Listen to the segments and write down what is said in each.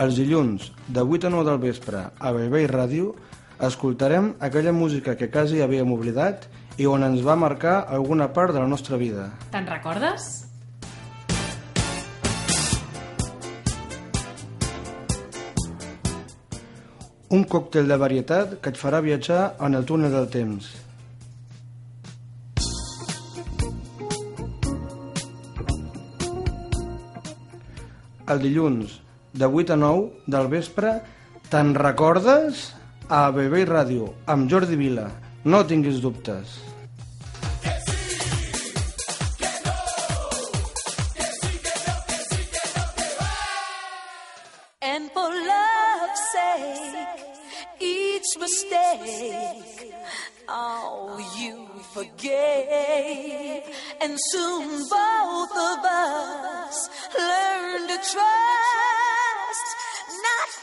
Els dilluns, de 8 a 9 del vespre, a Bellvei Ràdio, escoltarem aquella música que quasi havíem oblidat i on ens va marcar alguna part de la nostra vida. Te'n recordes? Un còctel de varietat que et farà viatjar en el túnel del temps. El dilluns, de 8 a 9 del vespre, te'n recordes? A Bebé Ràdio, amb Jordi Vila. No tinguis dubtes. And for love's sake, each mistake, oh, you forgave. And soon both of us learn to trust,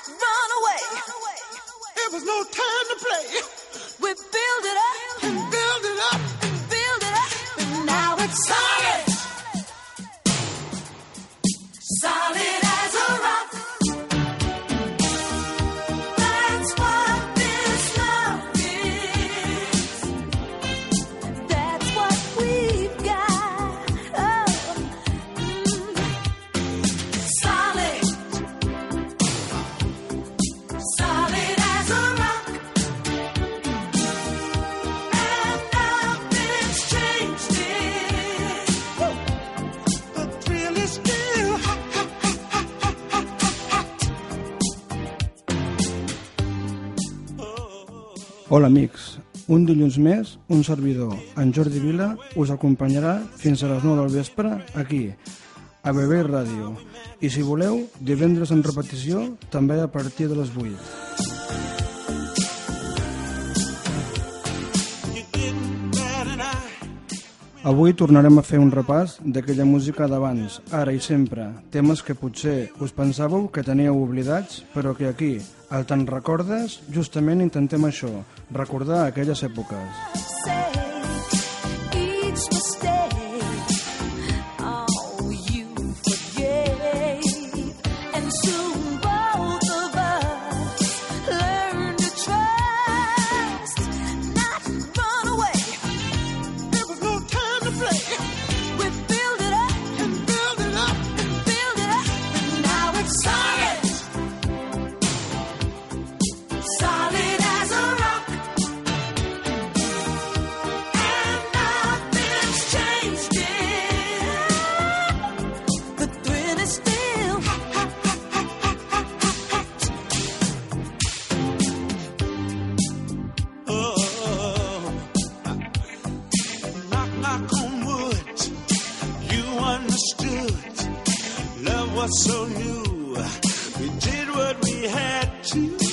run away. There was no time to play. We build it up and build it up and build it up, and now it's solid. Solid Hola amics, un dilluns més, un servidor, en Jordi Vila, us acompanyarà fins a les 9 del vespre aquí, a Bebé Ràdio. I si voleu, divendres en repetició, també a partir de les 8. Avui tornarem a fer un repàs d'aquella música d'abans, ara i sempre, temes que potser us pensàveu que teníeu oblidats, però que aquí, al Te'n recordes, justament intentem això, recordar aquelles èpoques. Each on wood. You understood. Love was so new. We did what we had to.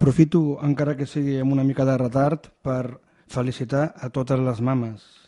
Aprofito, encara que sigui amb una mica de retard, per felicitar a totes les mames.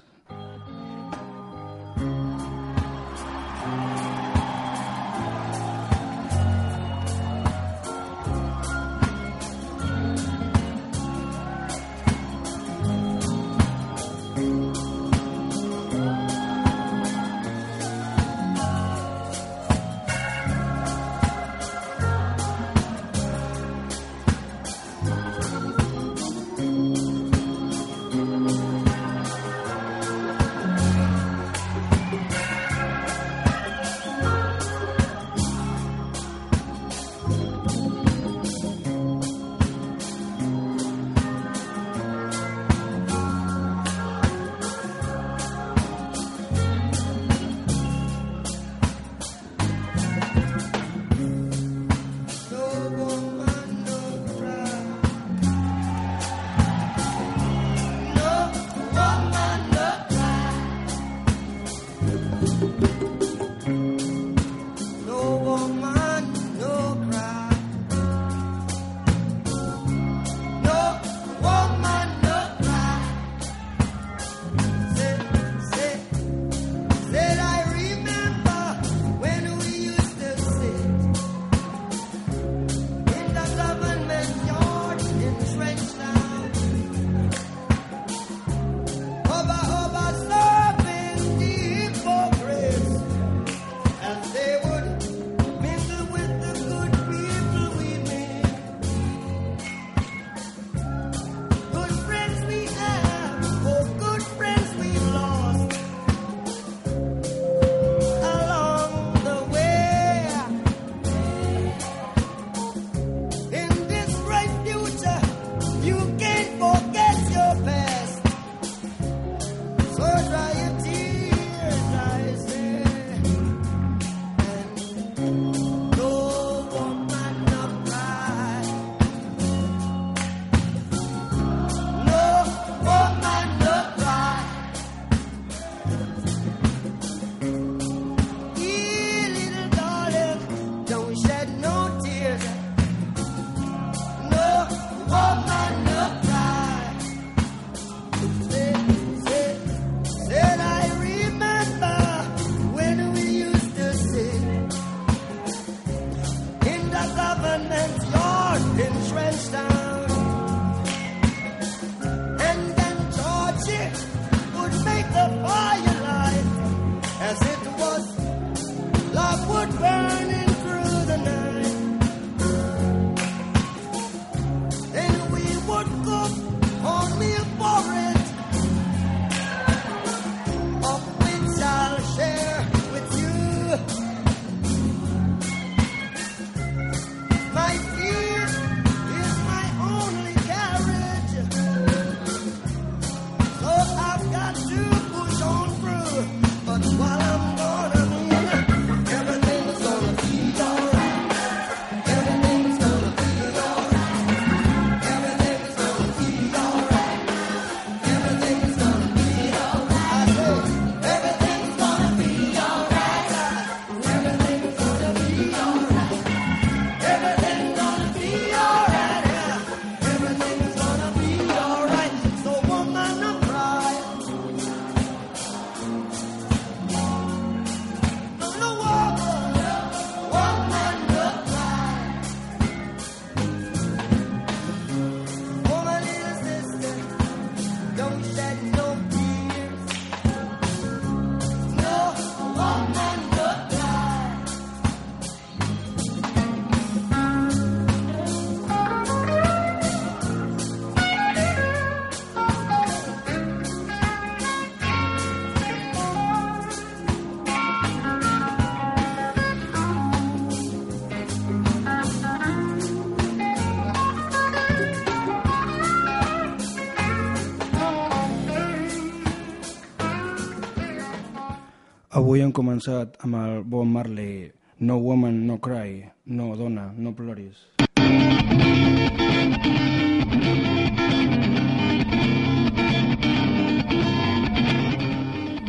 Avui hem començat amb el bon Marley No Woman, No Cry, No Dona, No Ploris.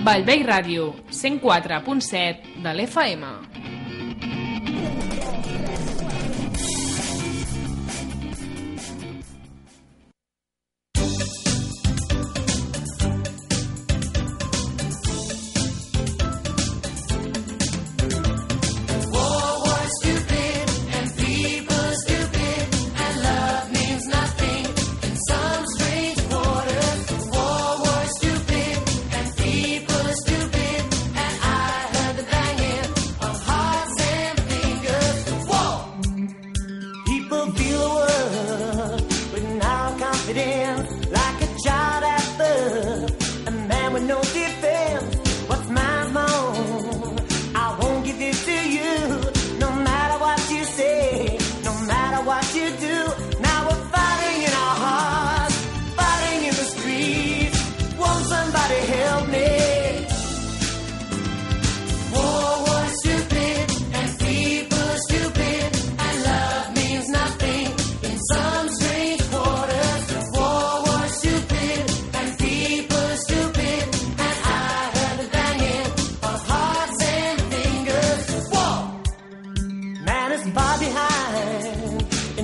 Vallvei Ràdio, 104.7 de l'FM.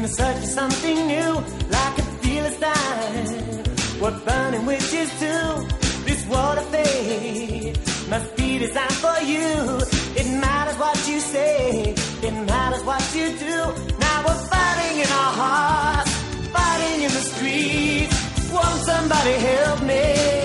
search for something new, like a fearless dive. What burning wishes do, this world of faith must be designed for you. It matters what you say, it matters what you do. Now we're fighting in our hearts, fighting in the streets. Won't somebody help me?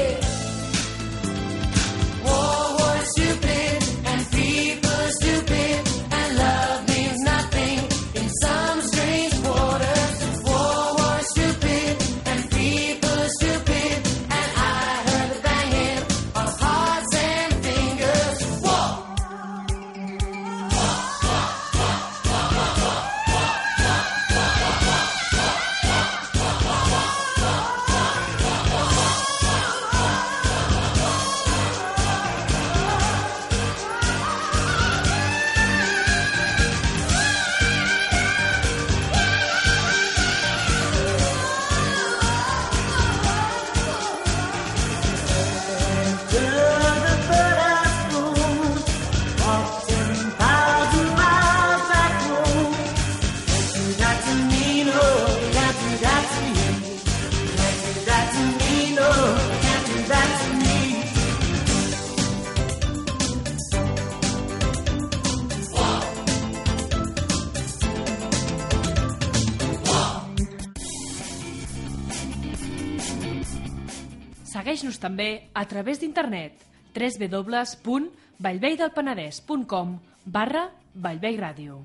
També a través d'internet www.vallveidelpenedès.com barra Vallvei Ràdio.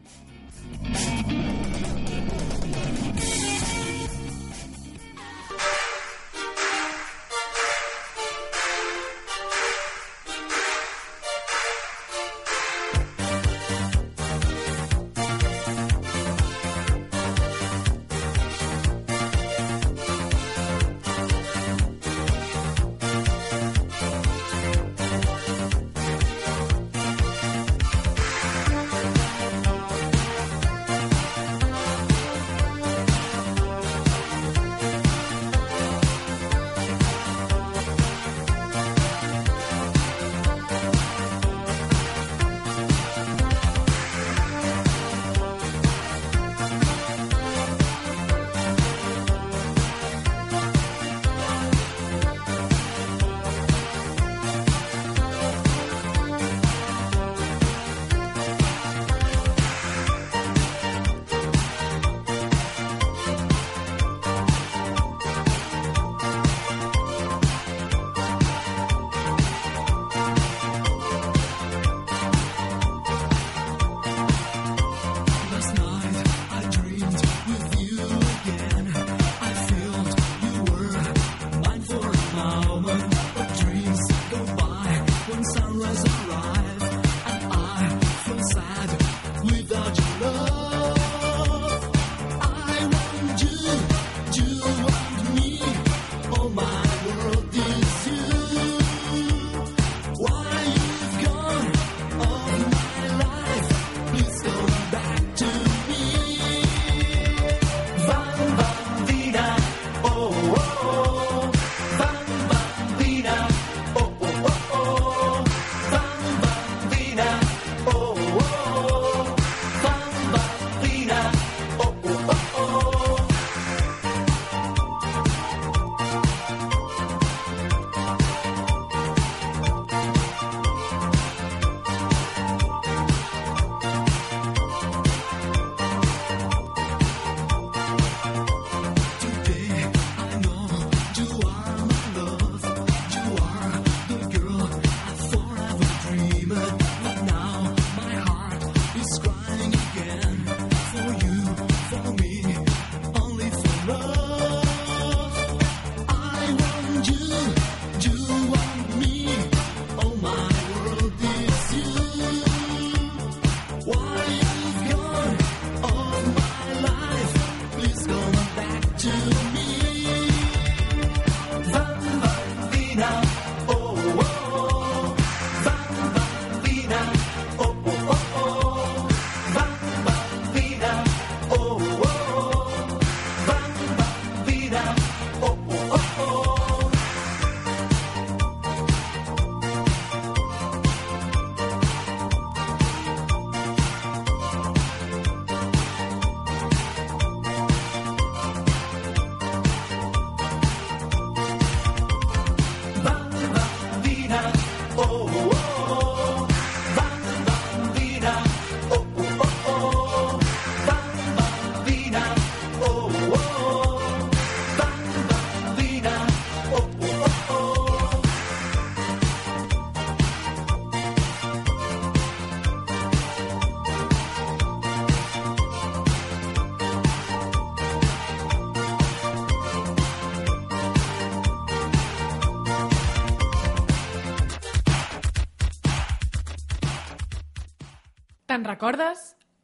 Te'n recordes?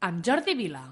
Amb Jordi Vila.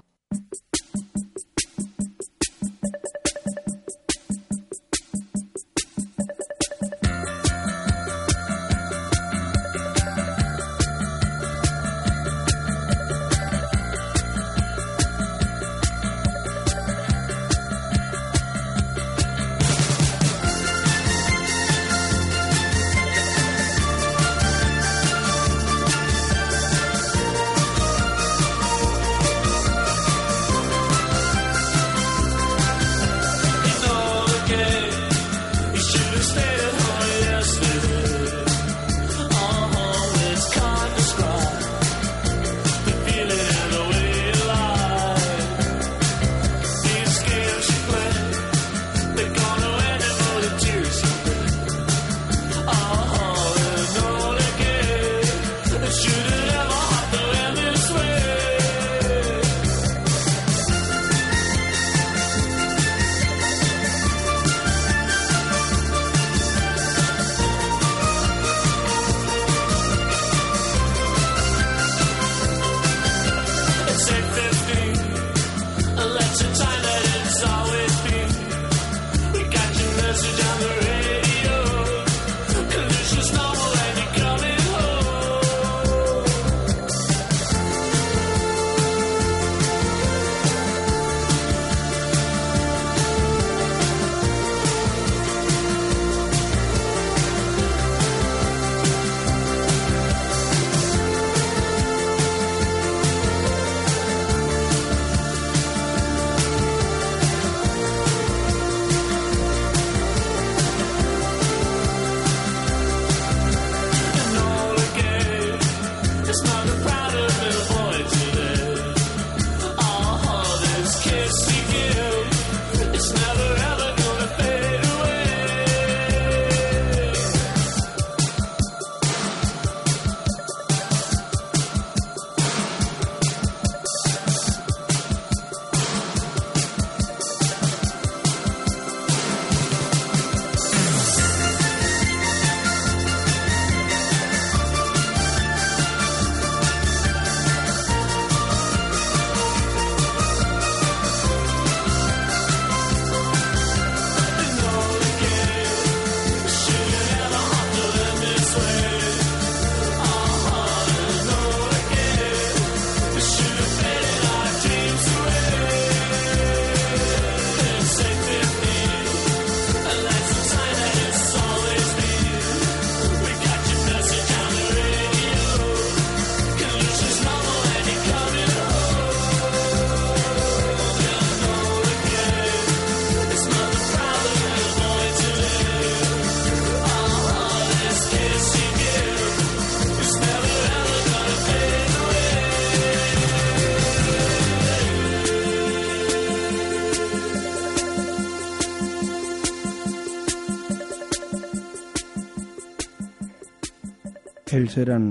eren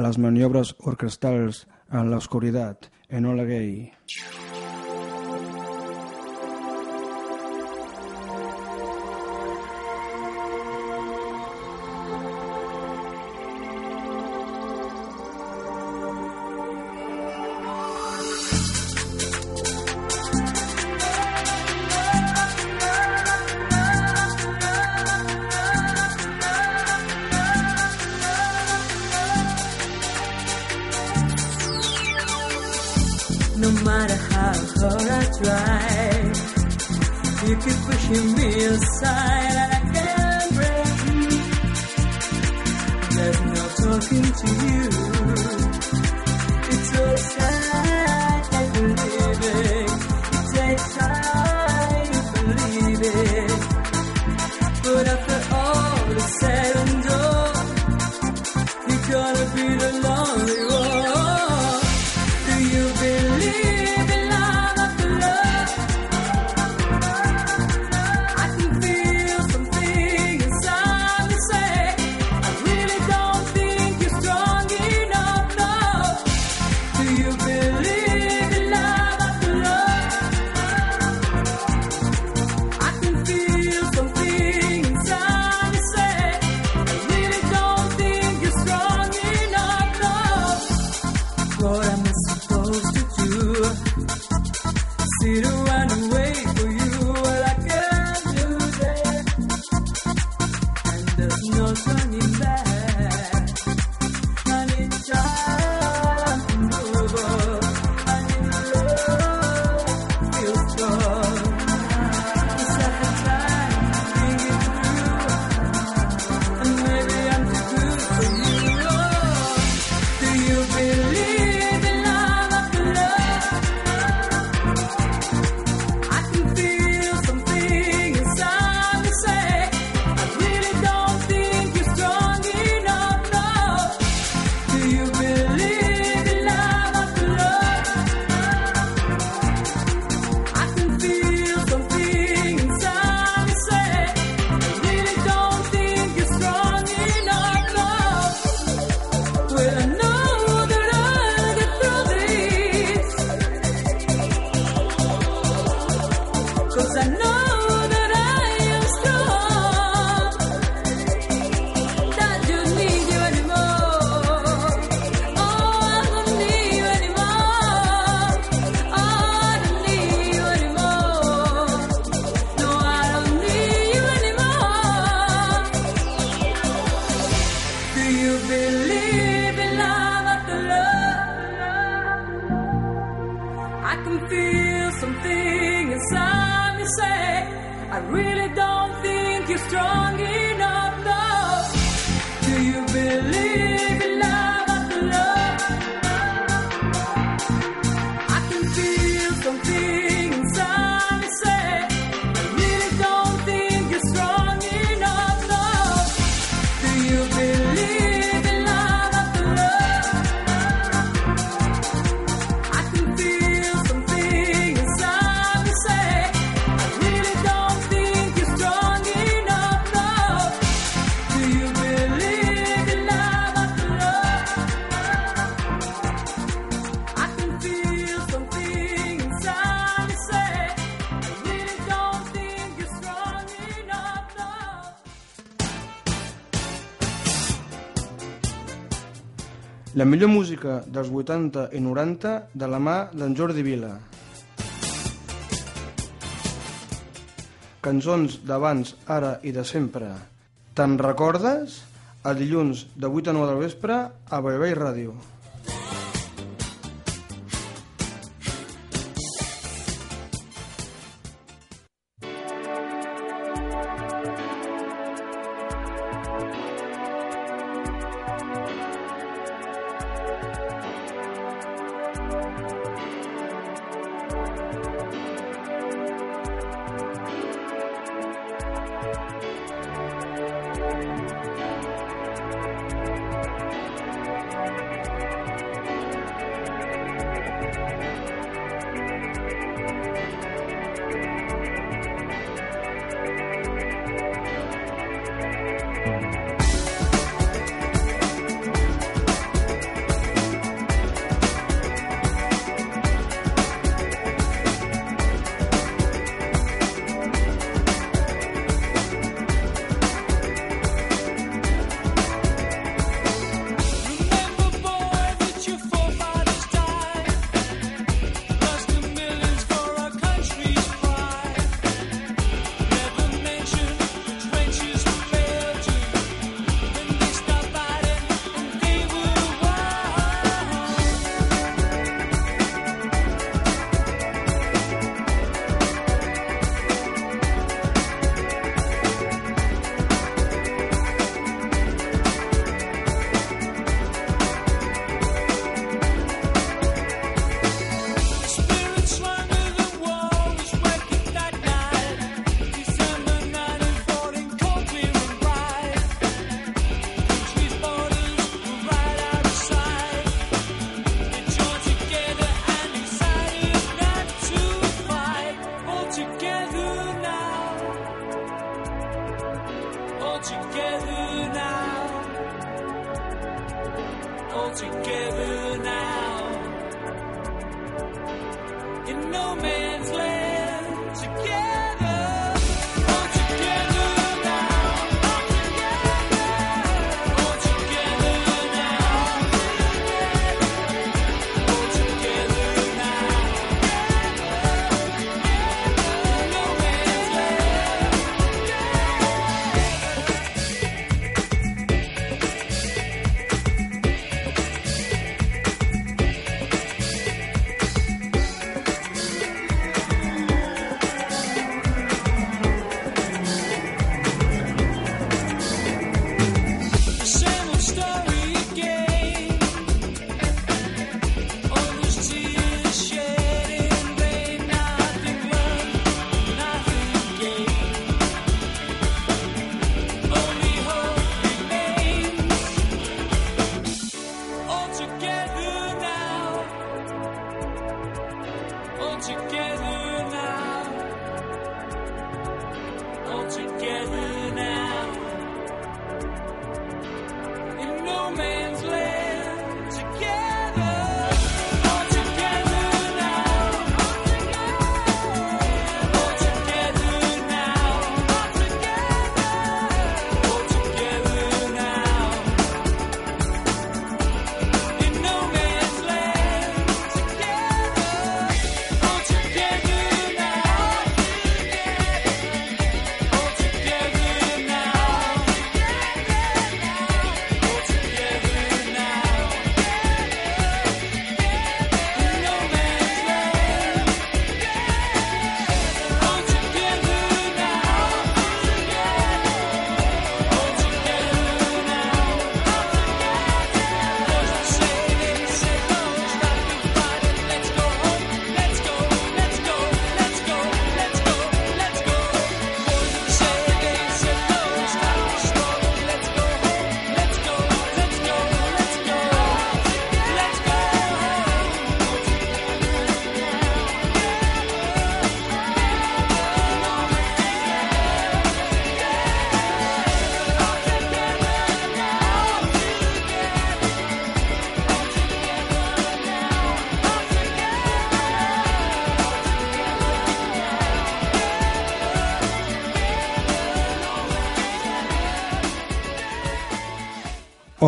les maniobres orquestals en l'oscuritat, Enola Gay. La millor música dels 80 i 90 de la mà d'en Jordi Vila. Cançons d'abans, ara i de sempre. Te'n recordes? A dilluns de 8 a 9 del vespre a Bellvei Ràdio.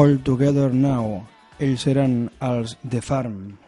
All Together Now. Ells eren els The Farm.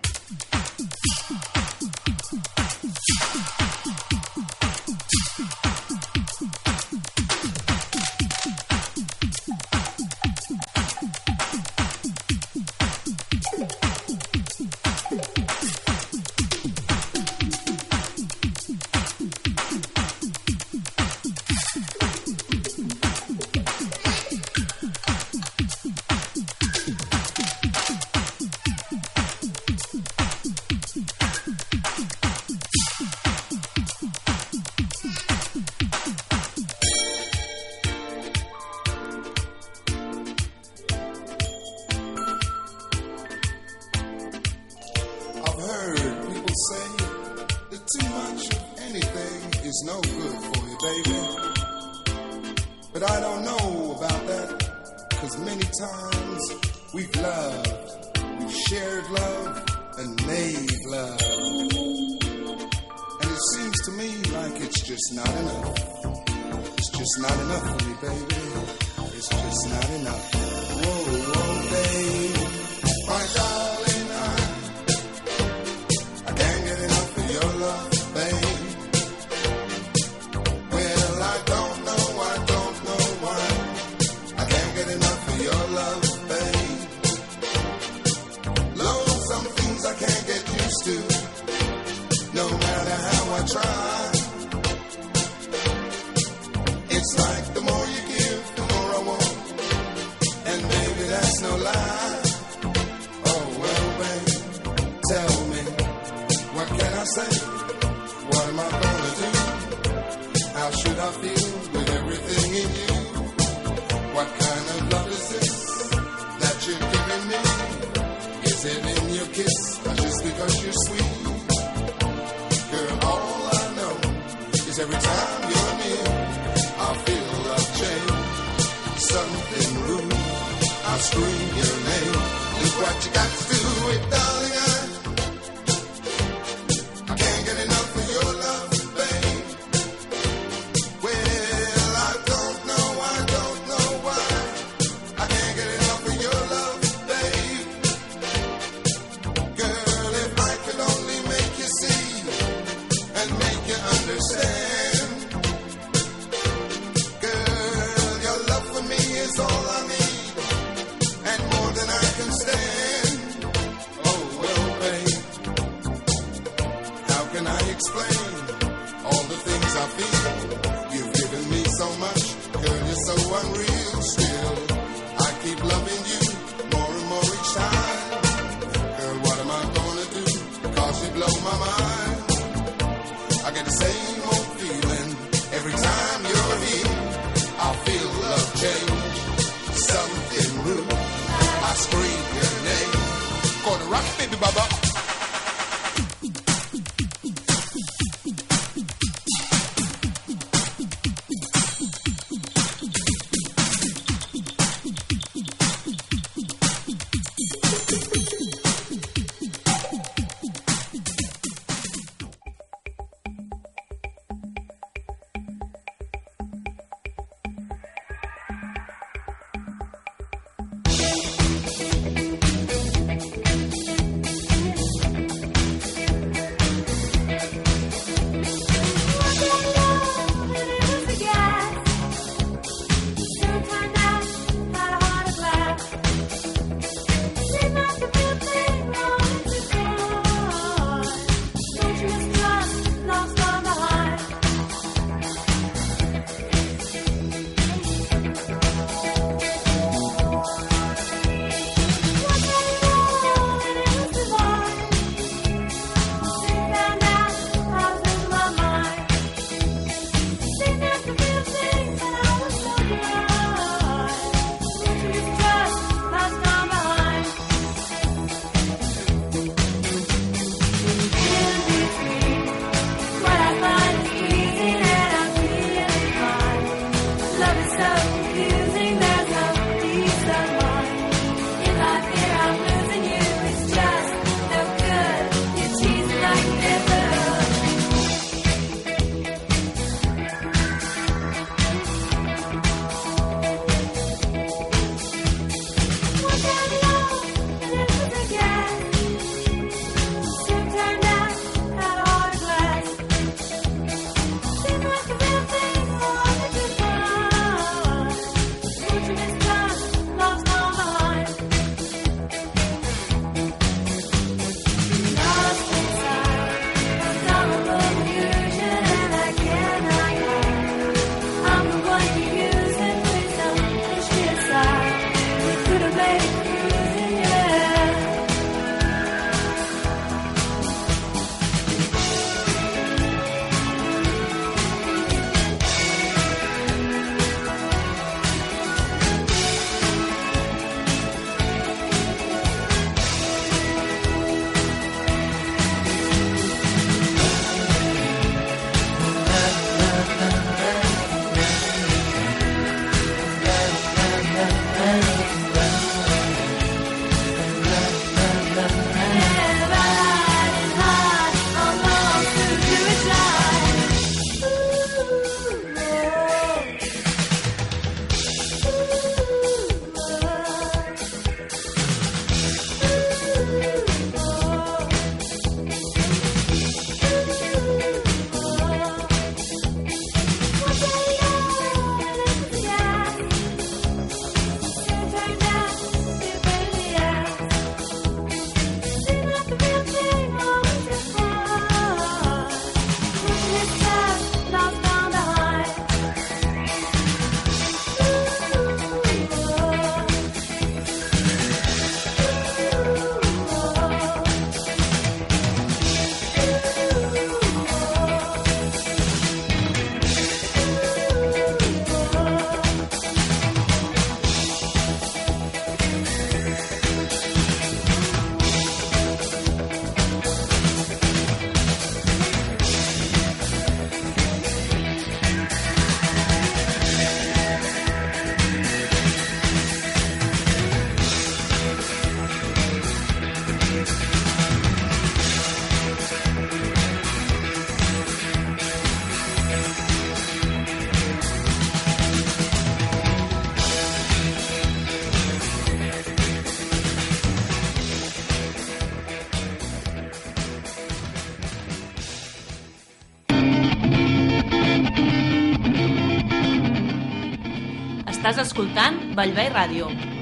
Estàs escoltant Vallvei Ràdio.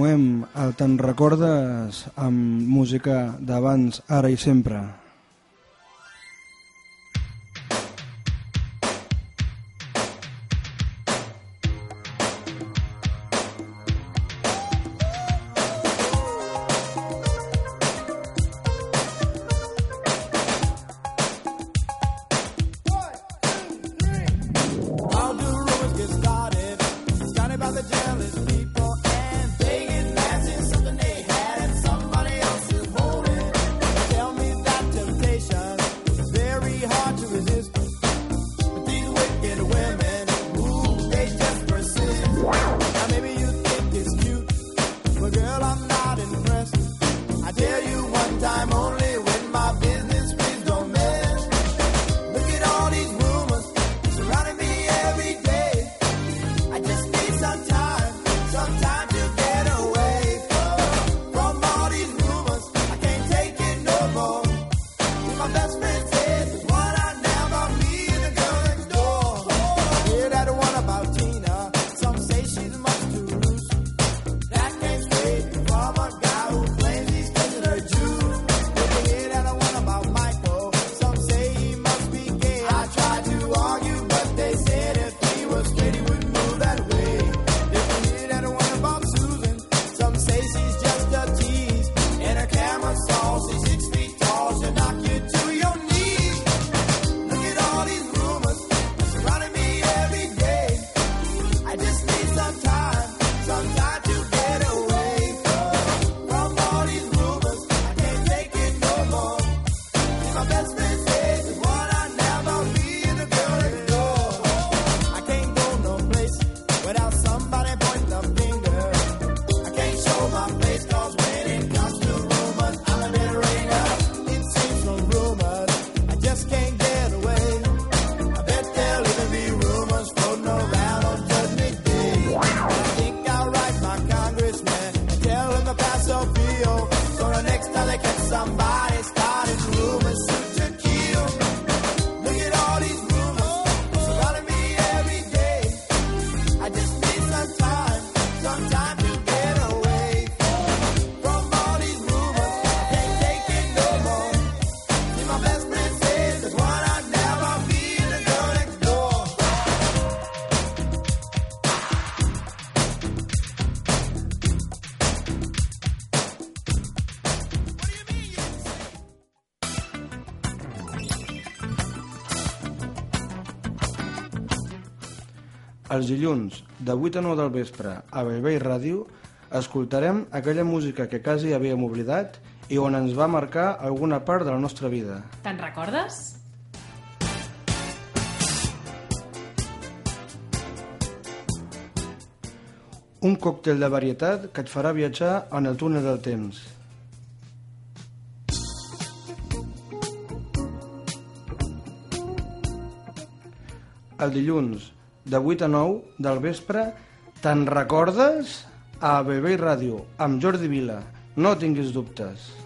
Continuem al Te'n recordes amb música d'abans, ara i sempre. Els dilluns, de 8 a 9 del vespre, a Bellvei Ràdio, escoltarem aquella música que quasi havíem oblidat i on ens va marcar alguna part de la nostra vida. Te'n recordes? Un còctel de varietat que et farà viatjar en el túnel del temps. El dilluns, de 8 a 9 del vespre, te'n recordes? A BB Ràdio, amb Jordi Vila. No tinguis dubtes.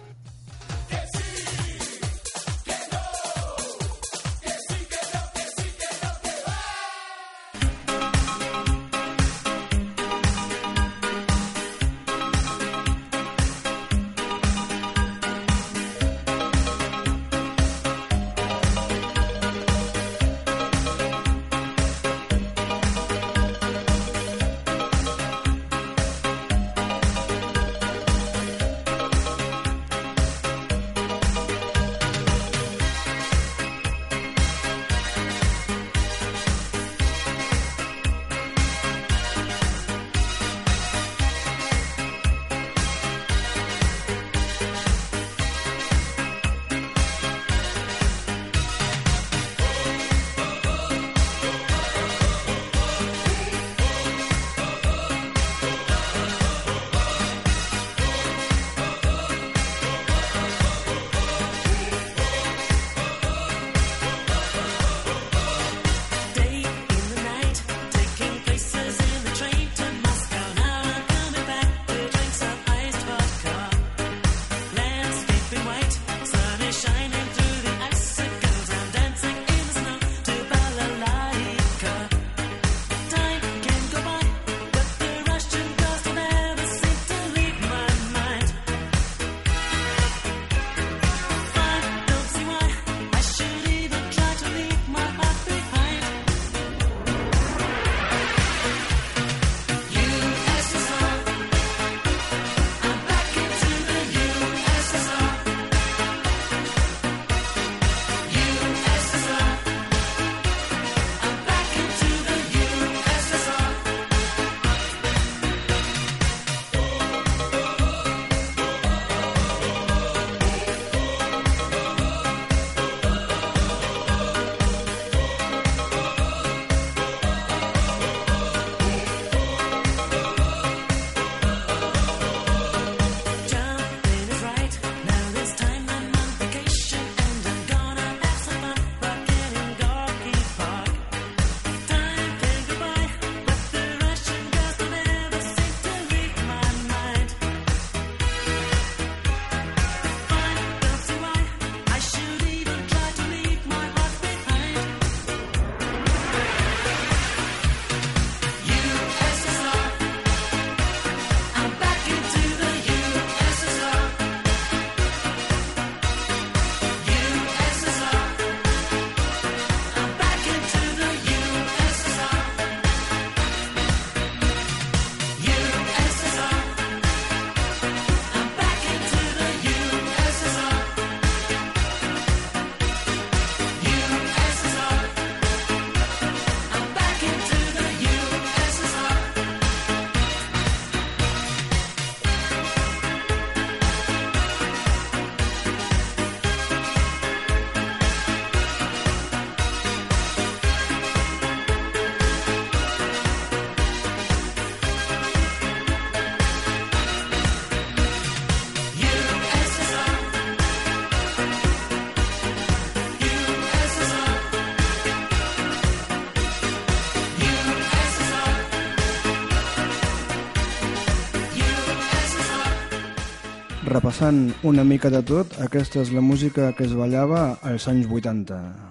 repassant una mica de tot, aquesta és la música que es ballava als anys 80.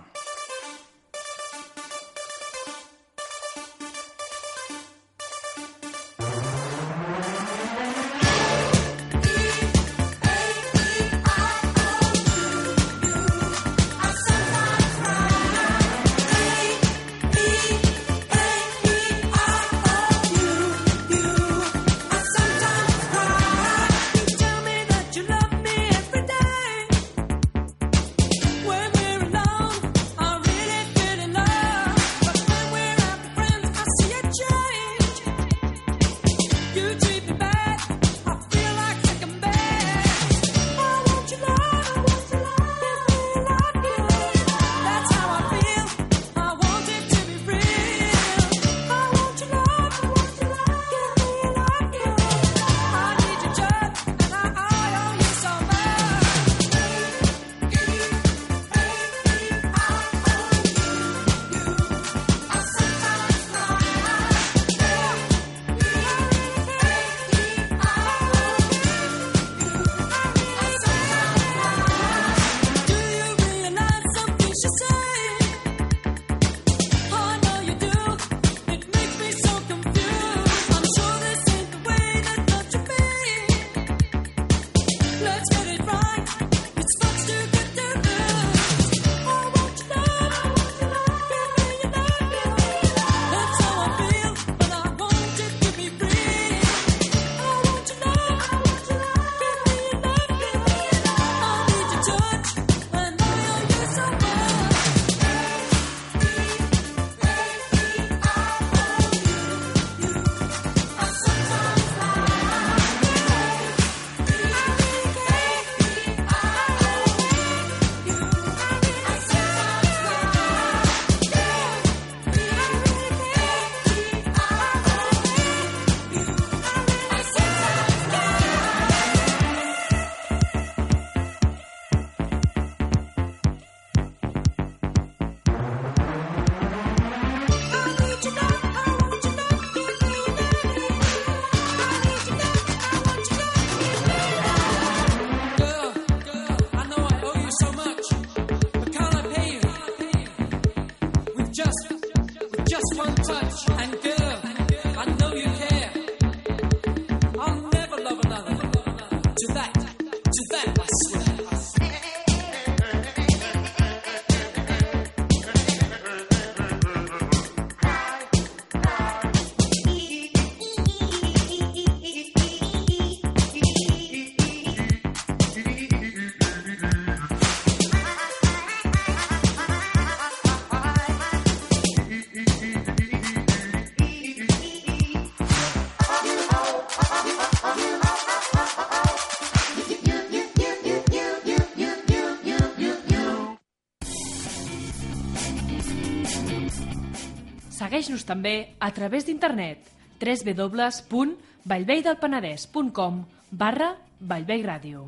Segueix-nos també a través d'internet www.vallveidelpenedès.com barra Vallvei Ràdio.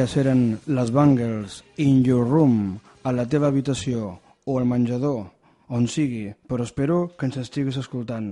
Elles eren les Bangles, In Your Room, a la teva habitació, o al menjador, on sigui, però espero que ens estiguis escoltant.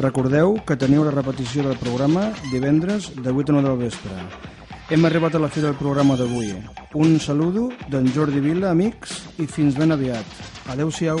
Recordeu que teniu la repetició del programa divendres de 8 a 9 del vespre. Hem arribat a la fi del programa d'avui. Un saludo d'en Jordi Vila, amics, i fins ben aviat. Adeu-siau.